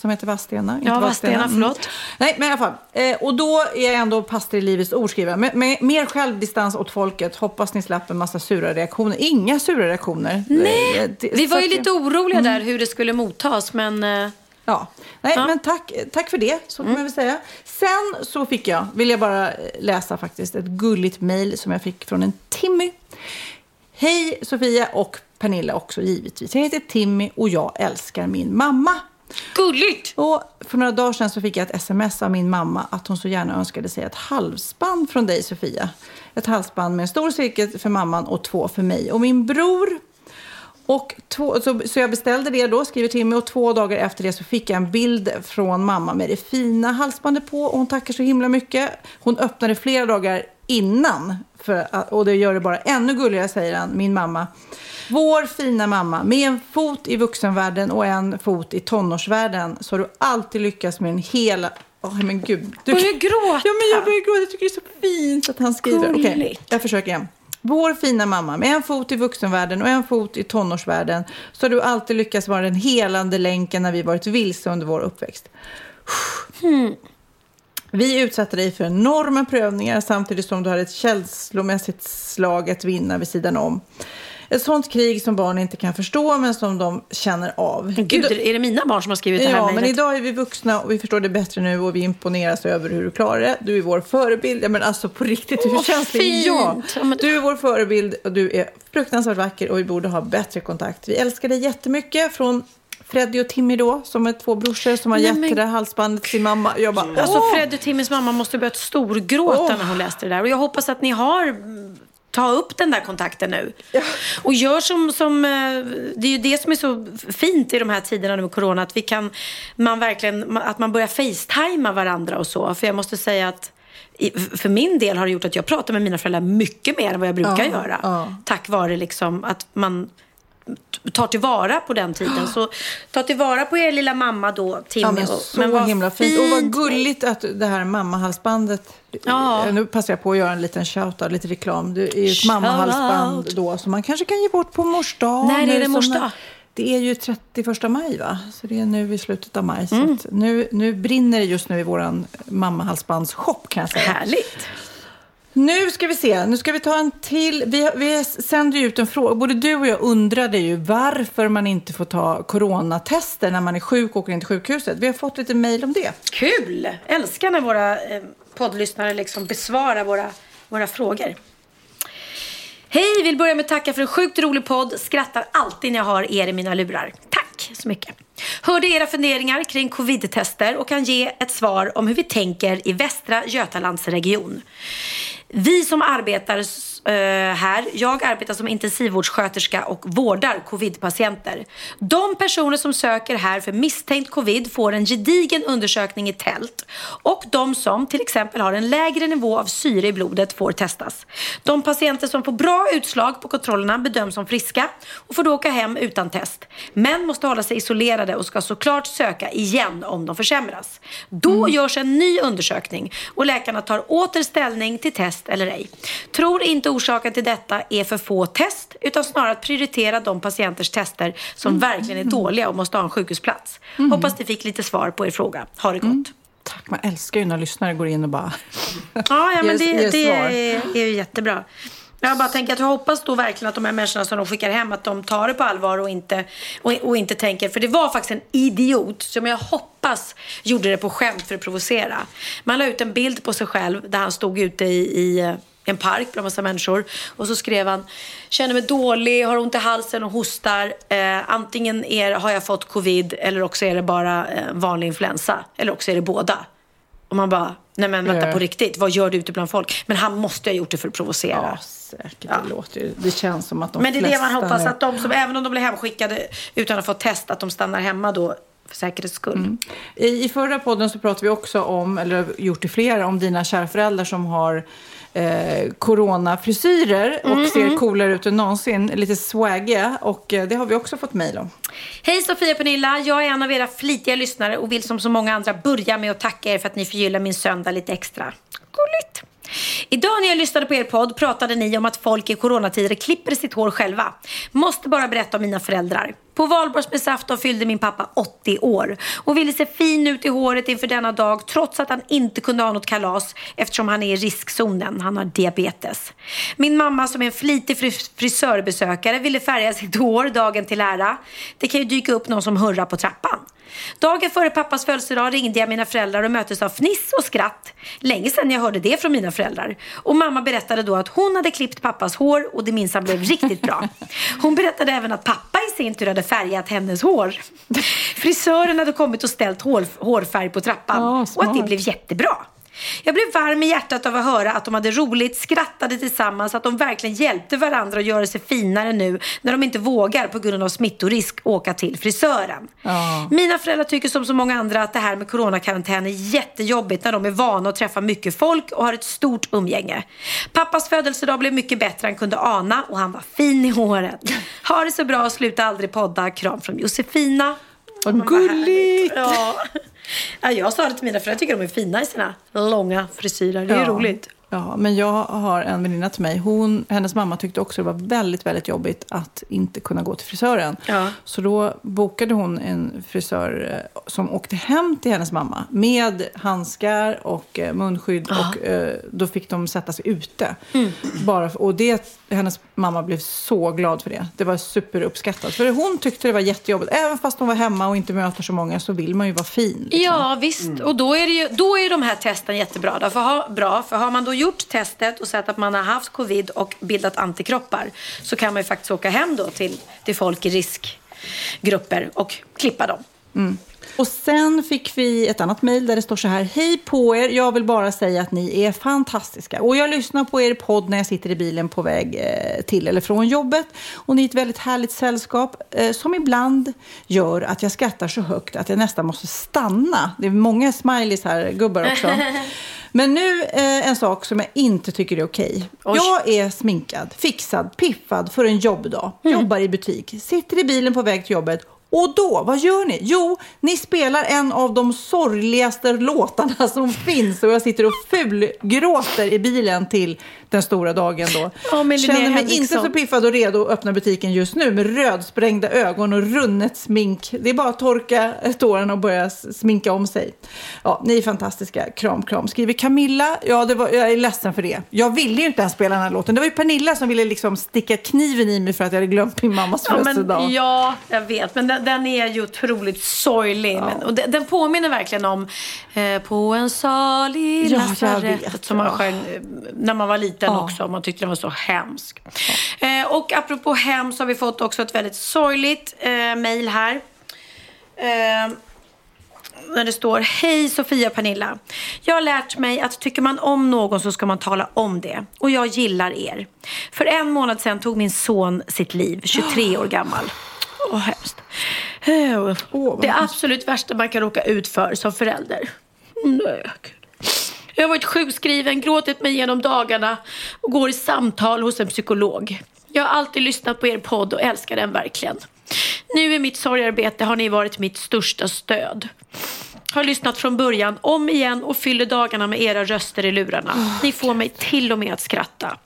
som heter Vadstena. Ja, Vadstena, Mm. förlåt. Nej, men i alla fall. Eh, och då är jag ändå pastor i Livets Ord, skriver. Med, med mer självdistans åt folket. Hoppas ni slapp en massa sura reaktioner. Inga sura reaktioner. Nej, Eh, det- vi var ju lite oroliga där hur det skulle mottas, men... eh, Ja, nej, Ja. men tack, tack för det, så kan man väl säga. Sen så fick jag, vill jag bara läsa faktiskt, ett gulligt mejl som jag fick från en Timmy. Hej Sofia och Pernilla också givetvis. Jag heter Timmy och jag älskar min mamma. Gulligt! Och för några dagar sedan så fick jag ett sms av min mamma att hon så gärna önskade sig ett halsband från dig Sofia. Ett halsband med en stor cirkel för mamman och två för mig och min bror. Och två, så, så jag beställde det då, skriver Timmy, och två dagar efter det så fick jag en bild från mamma med det fina halsbandet på och hon tackar så himla mycket. Hon öppnade flera dagar innan för, och det gör det bara ännu gulligare, säger han, min mamma. Vår fina mamma, med en fot i vuxenvärlden och en fot i tonårsvärlden så har du alltid lyckats med en hela... Åh, men gud. Du Börjar gråta. Ja, men jag börjar gråta. Jag tycker det är så fint att han skriver. Okej, Gulligt. jag försöker igen. Vår fina mamma, med en fot i vuxenvärlden och en fot i tonårsvärlden så har du alltid lyckats vara den helande länken när vi varit vilse under vår uppväxt. Vi utsatte dig för enorma prövningar samtidigt som du hade ett känslomässigt slag att vinna vid sidan om. Ett sånt krig som barn inte kan förstå men som de känner av. Gud, är det mina barn som har skrivit det här Ja, men idag är vi vuxna och vi förstår det bättre nu och vi imponeras över hur du klarar det. Du är vår förebild. Ja, men alltså på riktigt, hur känns det? men- Du är vår förebild och du är fruktansvärt vacker och vi borde ha bättre kontakt. Vi älskar dig jättemycket från Freddy och Timmy då, som är två brorsor som har Nej, gett men- det där halsbandet till sin mamma. Jag bara, Alltså åh! Fred och Timmys mamma måste börjat storgråta Åh. när hon läste det där. Och jag hoppas att ni har ta upp den där kontakten nu. Och gör som, som, eh, det är ju det som är så fint i de här tiderna nu med corona, att vi kan, man verkligen, att man börjar facetima varandra och så. För jag måste säga att för min del har det gjort att jag pratar med mina föräldrar mycket mer än vad jag brukar Ja, göra. ja. Tack vare liksom att man tar tillvara på den tiden. (gasps) Så ta tillvara på er lilla mamma då, Timmy. Ja, men och- så vad himla fint. Och vad gulligt att det här mammahalsbandet... Ja. Nu passar jag på att göra en liten shout lite reklam. Det är ju ett mammahalsband då som man kanske kan ge bort på mors dag. När är det mors dag? Det är ju 31 maj va? Så det är nu i slutet av maj. Mm. Nu, nu brinner det just nu i våran mammahalsbandsshop kan jag säga. Härligt. Nu ska vi se, nu ska vi ta en till. Vi, vi sänder ju ut en fråga. Både du och jag undrade ju varför man inte får ta coronatester när man är sjuk och åker in till sjukhuset. Vi har fått lite mejl om det. Kul! Älskar när våra eh, poddlyssnare liksom besvarar våra, våra frågor. Hej, vill börja med att tacka för en sjukt rolig podd. Skrattar alltid när jag har er i mina lurar. Tack så mycket. Hörde era funderingar kring covid-tester och kan ge ett svar om hur vi tänker i Västra Götalandsregion. Vi som arbetar här, jag arbetar som intensivvårdssköterska och vårdar covidpatienter. De personer som söker här för misstänkt covid får en gedigen undersökning i tält och de som till exempel har en lägre nivå av syre i blodet får testas. De patienter som får bra utslag på kontrollerna bedöms som friska och får då åka hem utan test. Men måste hålla sig isolerade och ska såklart söka igen om de försämras. Då görs en ny undersökning och läkarna tar åter ställning till test eller ej. Tror inte orsaken till detta är för få test utan snarare att prioritera de patienters tester som verkligen är dåliga och måste ha en sjukhusplats. Hoppas ni fick lite svar på er fråga. Ha det gott. Tack, man älskar ju när lyssnare går in och bara... (laughs) Ja, ja men det, det är, är ju jättebra. Jag bara tänker att jag hoppas då verkligen att de här människorna som de skickar hem att de tar det på allvar och inte, och, och inte tänker, för det var faktiskt en idiot som jag hoppas gjorde det på skämt för att provocera. Man la ut en bild på sig själv där han stod ute i, i eh, en park bland massa människor och så skrev han Känner mig dålig, har ont i halsen och hostar. Eh, antingen är, har jag fått covid eller också är det bara eh, vanlig influensa. Eller också är det båda. Och man bara, nej men vänta Ja. på riktigt, vad gör du ute bland folk? Men han måste ha gjort det för att provocera. Ja, säkert. Det, låter ju, det känns som att de men det är det man hoppas, nu- att de som, även om de blir hemskickade utan att få test, att de stannar hemma då för säkerhets skull. I, I förra podden så pratade vi också om, eller gjort i flera, om dina kära föräldrar som har eh, coronafrisyrer och Mm, ser coolare ut än någonsin. Lite swaggiga. Och eh, det har vi också fått mejl om. Hej Sofia och Pernilla, jag är en av era flitiga lyssnare och vill som så många andra börja med att tacka er för att ni förgyller min söndag lite extra. Gulligt! Idag när jag lyssnade på er podd pratade ni om att folk i coronatider klipper sitt hår själva. Måste bara berätta om mina föräldrar. På valborgsmässoafton fyllde min pappa 80 år och ville se fin ut i håret inför denna dag trots att han inte kunde ha något kalas eftersom han är i riskzonen. Han har diabetes. Min mamma som är en flitig fris- frisörbesökare ville färga sitt (laughs) hår dagen till ära. Det kan ju dyka upp någon som hurrar på trappan. Dagen före pappas födelsedag ringde jag mina föräldrar och möttes av fniss och skratt. Länge sedan jag hörde det från mina föräldrar. Och mamma berättade då att hon hade klippt pappas hår och det minsann blev riktigt bra. Hon berättade även att pappa i sin tur hade färgat hennes hår. Frisören hade kommit och ställt hår, hårfärg på trappan Ja, och att det blev jättebra. Jag blev varm i hjärtat av att höra att de hade roligt, skrattade tillsammans, att de verkligen hjälpte varandra att göra sig finare nu när de inte vågar på grund av smittorisk åka till frisören. Ja. Mina föräldrar tycker som så många andra att det här med coronakarantän är jättejobbigt när de är vana att träffa mycket folk och har ett stort umgänge. Pappas födelsedag blev mycket bättre än kunde ana och han var fin i håret. Ha det så bra och sluta aldrig podda. Kram från Josefina. Vad gulligt! Ja. ja, jag sa det till mina föräldrar. Jag tycker de är fina i sina långa frisyrer. Det är Ja. roligt. Ja, men jag har en väninna till mig. Hon, hennes mamma tyckte också det var väldigt, väldigt jobbigt att inte kunna gå till frisören. Ja. Så då bokade hon en frisör eh, som åkte hem till hennes mamma med handskar och eh, munskydd. Och eh, då fick de sätta sig ute. Mm. Bara, för- och det, hennes mamma blev så glad för det. Det var superuppskattat. För hon tyckte det var jättejobbigt. Även fast hon var hemma och inte möter så många så vill man ju vara fin. liksom. Ja, visst. Och då är, det ju, då är de här testen jättebra. Då. För, ha, bra, för har man då gjort gjort testet och sett att man har haft covid och bildat antikroppar så kan man ju faktiskt åka hem då till, till folk i riskgrupper och klippa dem. Och sen fick vi ett annat mejl där det står så här. Hej på er, jag vill bara säga att ni är fantastiska. Och jag lyssnar på er podd när jag sitter i bilen på väg eh, till eller från jobbet. Och ni är ett väldigt härligt sällskap eh, som ibland gör att jag skrattar så högt att jag nästan måste stanna. Det är många smileys här, gubbar också. (laughs) Men nu eh, en sak som jag inte tycker är okej. Jag är sminkad, fixad, piffad för en jobbdag. Jobbar i butik, sitter i bilen på väg till jobbet och då, vad gör ni? Jo, ni spelar en av de sorgligaste låtarna som finns och jag sitter och fulgråter i bilen till den stora dagen då. (laughs) Ja, Linnea Känner mig inte så piffad och redo att öppna butiken just nu med rödsprängda ögon och runnet smink. Det är bara att torka tårarna och börja sminka om sig. Ja, ni är fantastiska. Kram, kram. Skriver Camilla. Ja, det var, jag är ledsen för det. Jag ville ju inte ens spela den här låten. Det var ju Pernilla som ville liksom sticka kniven i mig för att jag hade glömt min mammas Ja, födelsedag. ja, jag vet. Men den den, är ju otroligt sorglig. Men, och den, den påminner verkligen om eh, På en salig Ja, lasarettet som man ja. sjöng eh, när man var liten Ja. också. Man tyckte den var så hemsk. Eh, och apropå hem så har vi fått också ett väldigt sorgligt eh, mejl här. Eh, när det står Hej Sofia Pernilla. Jag har lärt mig att tycker man om någon så ska man tala om det. Och jag gillar er. För en månad sedan tog min son sitt liv, 23 år gammal. Åh, hemskt. Eh, vad det hemskt. absolut värsta man kan råka ut för som förälder. Nej, Gud. Jag har varit sjukskriven, gråtit mig igenom dagarna och går i samtal hos en psykolog. Jag har alltid lyssnat på er podd och älskar den verkligen. Nu i mitt sorgarbete har ni varit mitt största stöd. Har lyssnat från början, om igen och fyller dagarna med era röster i lurarna. Ni får mig till och med att skratta.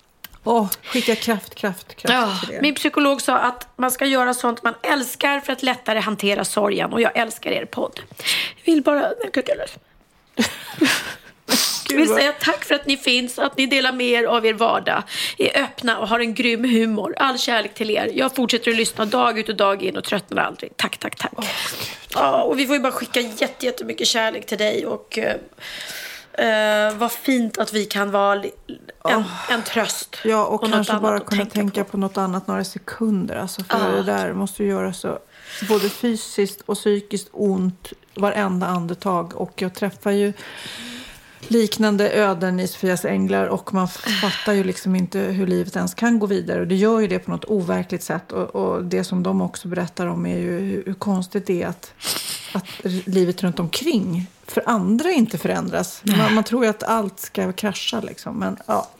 Åh, skicka kraft, kraft, kraft Ja, till er. min psykolog sa att man ska göra sånt man älskar för att lättare hantera sorgen. Och jag älskar er podd. Jag vill bara... (laughs) Jag vill säga tack för att ni finns, att ni delar med er av er vardag, är öppna och har en grym humor. All kärlek till er. Jag fortsätter att lyssna dag ut och dag in och tröttnar aldrig. Tack, tack, tack. Ja, och vi får ju bara skicka jätte, jättemycket kärlek till dig och eh, eh, vad fint att vi kan vara en, en tröst. Ja, och, något kanske bara kunna tänka, på. något annat några sekunder. Alltså, för Ja. det där måste ju göra så både fysiskt och psykiskt ont varenda andetag. Och jag träffar ju liknande öden i Sofias änglar och man fattar ju liksom inte hur livet ens kan gå vidare. Och det gör ju det på något overkligt sätt. Och, och det som de också berättar om är ju hur, hur konstigt det är att, att livet runt omkring för andra inte förändras. Man, man tror ju att allt ska krascha liksom. Men ja,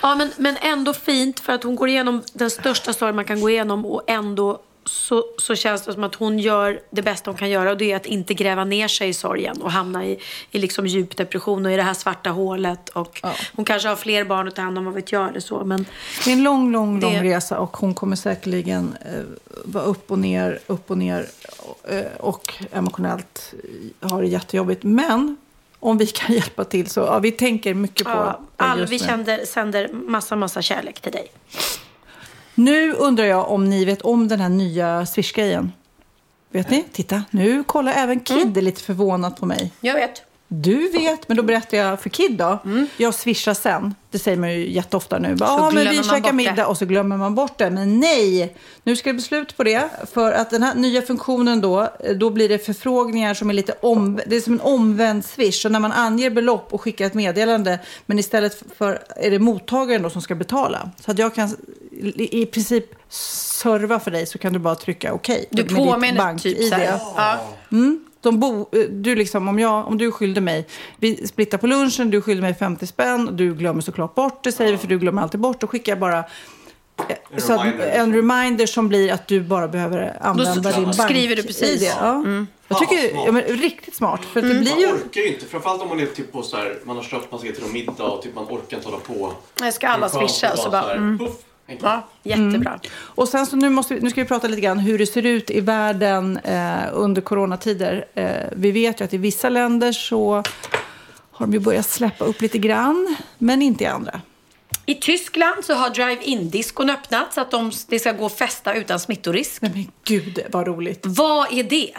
Ja, men, men ändå fint för att hon går igenom den största sorg man kan gå igenom och ändå så, så känns det som att hon gör det bästa hon kan göra och det är att inte gräva ner sig i sorgen och hamna i, i liksom djup depression och i det här svarta hålet. Och Hon kanske har fler barn att ta hand om, vad vet jag eller så. Men Det är en lång, lång, lång Det- resa och hon kommer säkerligen eh, vara upp och ner, upp och ner eh, och emotionellt ha det jättejobbigt. Men om vi kan (laughs) hjälpa till så, ja, vi tänker mycket på ja, det all, just vi nu. sänder, sänder massa, massa kärlek till dig. Nu undrar jag om ni vet om den här nya Swish-grejen. Vet ni? Titta, nu kollar även Kid Mm. lite förvånat på mig. Jag vet. Du vet, men då berättar jag för Kid då. Jag swishar sen. Det säger man ju jätteofta nu. Bara, Mm. Ja, men vi käkar middag och så glömmer man bort det. Men nej, nu ska det bli slut på det. För att den här nya funktionen då, eh, då blir det förfrågningar som är lite om, det är som en omvänd swish. Så när man anger belopp och skickar ett meddelande, men istället för är det mottagaren då som ska betala. Så att jag kan i princip serva för dig så kan du bara trycka okej. Du med ditt påminner typ så här. Ja. De bo, eh, du liksom, om, jag, om du skyllde mig, vi splittar på lunchen, du skyllde mig 50 spänn, och du glömmer såklart bort det, säger vi, för du glömmer alltid bort, då skickar jag bara eh, En så att, reminder, en liksom. reminder som blir att du bara behöver använda din bank skriver du precis. Ja. Jag tycker, ja, men, riktigt smart. För att det blir Man ju... orkar ju inte, framförallt om man är typ på så här, man har köpt, man ska till någon middag och typ man orkar inte hålla på. Jag ska alla Det swisha att så bara så här, Mm. puff. Ja, jättebra. Och sen så nu, måste vi, nu ska vi prata lite grann hur det ser ut i världen eh, under coronatider. Eh, vi vet ju att i vissa länder så har de ju börjat släppa upp lite grann, men inte i andra. I Tyskland så har drive-in-diskon öppnat så att de, det ska gå att festa utan smittorisk. Nej men gud vad roligt. Vad är det?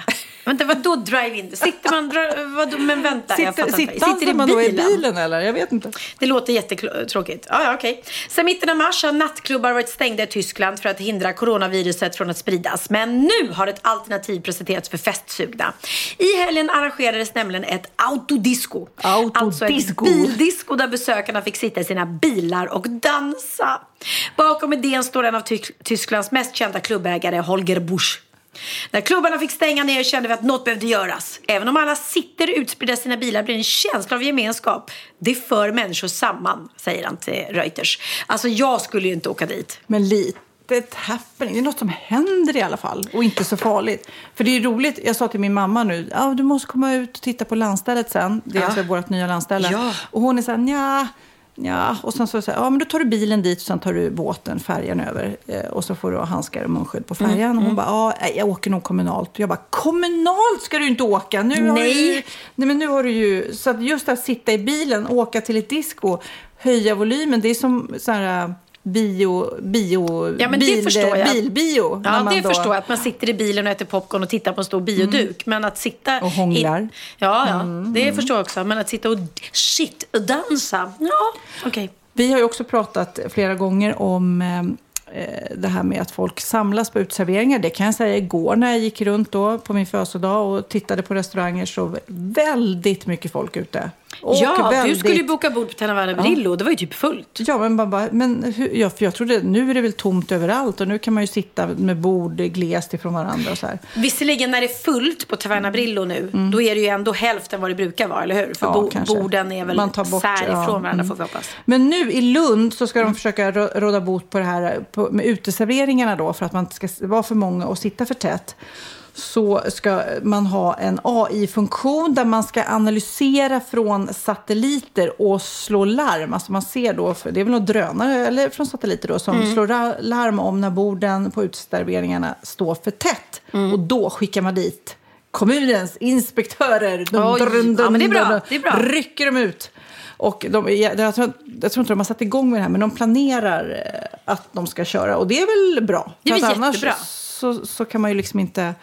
Vänta, vadå drive-in? Sitter man... Vadå, men vänta, jag Sitter, fattar inte. sitter, sitter man då i bilen eller? Jag vet inte. Det låter jättetråkigt. Ja, ja, okej. Sen mitten av mars har nattklubbar varit stängda i Tyskland för att hindra coronaviruset från att spridas. Men nu har ett alternativ presenterats för festsugna. I helgen arrangerades nämligen ett autodisco. Alltså ett Autodisco. bildisco där besökarna fick sitta i sina bilar och dansa. Bakom idén står en av Ty- Tysklands mest kända klubbägare, Holger Busch. När klubbarna fick stänga ner kände vi att något behövde göras. Även om alla sitter utspridda i sina bilar blir en känsla av gemenskap. Det för människor samman, säger han till Reuters. Alltså jag skulle ju inte åka dit. Men lite ett happening. Det är något som händer i alla fall och inte så farligt. För det är roligt. Jag sa till min mamma nu, ja, du måste komma ut och titta på landstället sen. Det är Ja. alltså vårt nya landställe. Ja. Och hon är så här, nja. Ja, och sen så säger ja men då tar du bilen dit och sen tar du båten, färjan över. Eh, och så får du ha handskar och munskydd på färjan. Mm, Och hon bara, ja, jag åker nog kommunalt. Och jag bara, kommunalt ska du inte åka! Nu har Nej. Du nej, men nu har du ju, så att just att sitta i bilen, åka till ett disco, höja volymen, det är som så här, bio, bio, Ja, men det bil, förstår jag. bilbio. Ja, det då- förstår jag. Att man sitter i bilen och äter popcorn och tittar på en stor bioduk. Men att sitta... Och hånglar. I, ja, ja. Det förstår jag också. Men att sitta och shit och dansa. Ja, okej. Vi har ju också pratat flera gånger om eh, det här med att folk samlas på utserveringar. Det kan jag säga igår när jag gick runt då på min födelsedag och tittade på restauranger så väldigt mycket folk ute. Och Ja, du väldigt- skulle ju boka bord på Tanavana Brillo. Det var ju typ fullt. Ja, men bara, men hur, ja, för jag trodde, nu är det väl tomt överallt och nu kan man ju sitta med bord glest ifrån varandra och så här. Visserligen när det är fullt på Taverna Brillo nu, då är det ju ändå hälften vad det brukar vara, eller hur? För Mm. Ja, bo- borden är väl Man tar bort, sär ifrån ja, varandra, mm. får vi hoppas. Men nu i Lund så ska de försöka rå- råda bot på det här på, med uteserveringarna då för att man inte ska vara för många och sitta för tätt. Så ska man ha en AI-funktion där man ska analysera från satelliter och slå larm. Alltså man ser då, det är väl några drönare eller från satelliter då, som Mm. slår larm om när borden på uteserveringarna står för tätt. Mm. Och då skickar man dit kommunens inspektörer. Dun, Oj, dun, dun, ja, men det är bra, dun, dun. det är bra. Rycker de ut. Och de, jag, tror, jag tror inte de har satt igång med det här, men de planerar eh, att de ska köra. Och det är väl bra. Det är väl jättebra. Så, så kan man ju liksom inte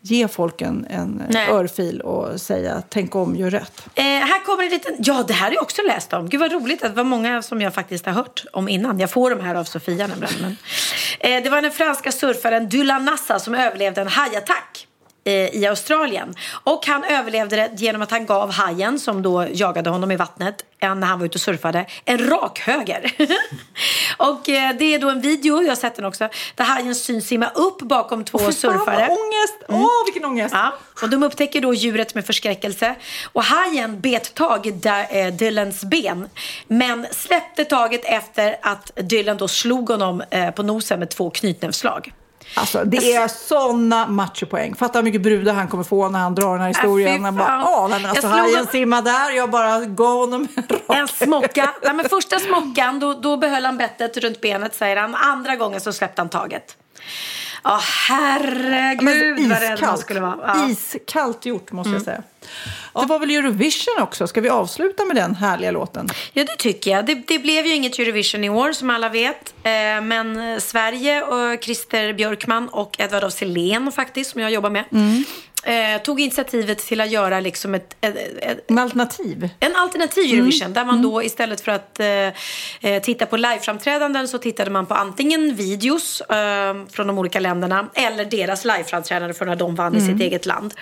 ge folk en, en Nej. örfil och säga tänk om, gör rätt. Eh, här kommer en liten... Ja, det här har jag också läst om. Gud vad roligt att det var många som jag faktiskt har hört om innan. Jag får de här av Sofia nämligen. Men, eh, det var den franska surfaren Dylan Nassa som överlevde en hajattack i Australien. Och han överlevde det genom att han gav hajen, som då jagade honom i vattnet, en- när han var ute och surfade, en rak höger. (laughs) och eh, det är då en video, jag har sett den också, där hajen syns simma upp bakom två Fy fan, surfare. vad ångest! Åh, vilken ångest! Ja, och de upptäcker då djuret med förskräckelse. Och hajen bet tag i eh, Dylans ben. Men släppte taget efter att Dylan då slog honom eh, på nosen med två knytnävsslag. Alltså, det är såna machopoäng. Fatta hur mycket brudar han kommer få när han drar den här historien. fy han bara, åh, nej, men alltså, Jag slog simmar där. Jag bara gav honom en En smocka. Nej, men första smockan, då, då behöll han bettet runt benet säger han. Andra gången så släppte han taget. Ja, herregud vad rädd man skulle vara. Ja. Iskallt gjort måste jag säga. Det var väl Eurovision också? Ska vi avsluta med den härliga låten? Ja, det tycker jag. Det, det blev ju inget Eurovision i år, som alla vet. Eh, men eh, Sverige och Christer Björkman och Edvard af Sillén faktiskt, som jag jobbar med, eh, tog initiativet till att göra liksom ett, ett, ett En alternativ? en alternativ Eurovision där man då istället för att eh, eh, titta på liveframträdanden så tittade man på antingen videos eh, från de olika länderna eller deras liveframträdanden från när de vann i sitt eget land.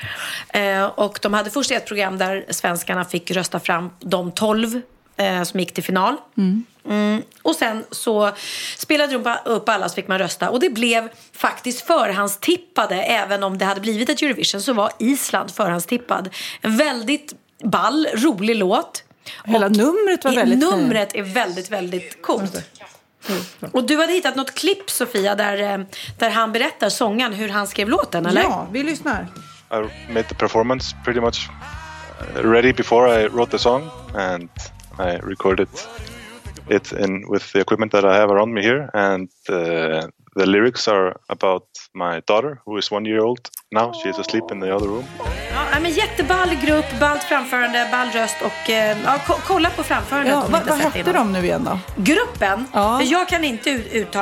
Eh, och de hade först ett program där svenskarna fick rösta fram de tolv eh, som gick till final. Mm. Och sen så spelade de upp alla så fick man rösta. Och det blev faktiskt förhandstippade, även om det hade blivit ett Eurovision, så var Island förhandstippad. En väldigt ball, rolig låt. Hela numret var väldigt. Numret är väldigt, väldigt coolt. Och du hade hittat något klipp, Sofia, där, eh, där han berättar, sångaren, hur han skrev låten, eller? Ja, vi lyssnar. I made the performance pretty much uh, ready before I wrote the song, and I recorded it in with the equipment that I have around me here. And uh, the lyrics are about my daughter, who is one year old now. She's asleep in the other room. Ja, men jätteball grupp, ballt framförande, ball röst och eh, ja, ko- kolla på framförandet Ja, om vad vad hette de nu igen då? Gruppen? Ja. Jag kan inte ut-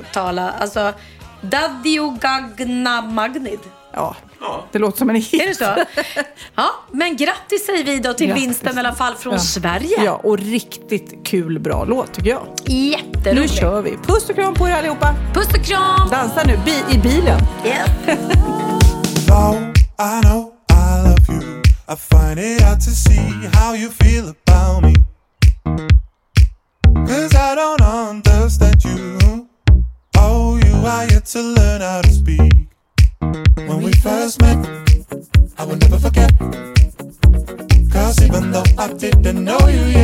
uttala, alltså Daddio Gagna Magnid. Ja, det låter som en hit. Är det så? (laughs) Ja, men grattis säger vi då till Grattis. vinsten i alla fall från Ja. Sverige. Ja, och riktigt kul, bra låt tycker jag. Nu Jätteroligt. kör vi. Puss och kram på er allihopa. Puss och kram! Dansa nu bi- i bilen. Yeah. Though I know I love you, I find it hard to see how you feel about me. Cause I don't understand you. Oh, you are yet to learn how to speak. When we first met, I will never forget. Cause even though I didn't know you yet,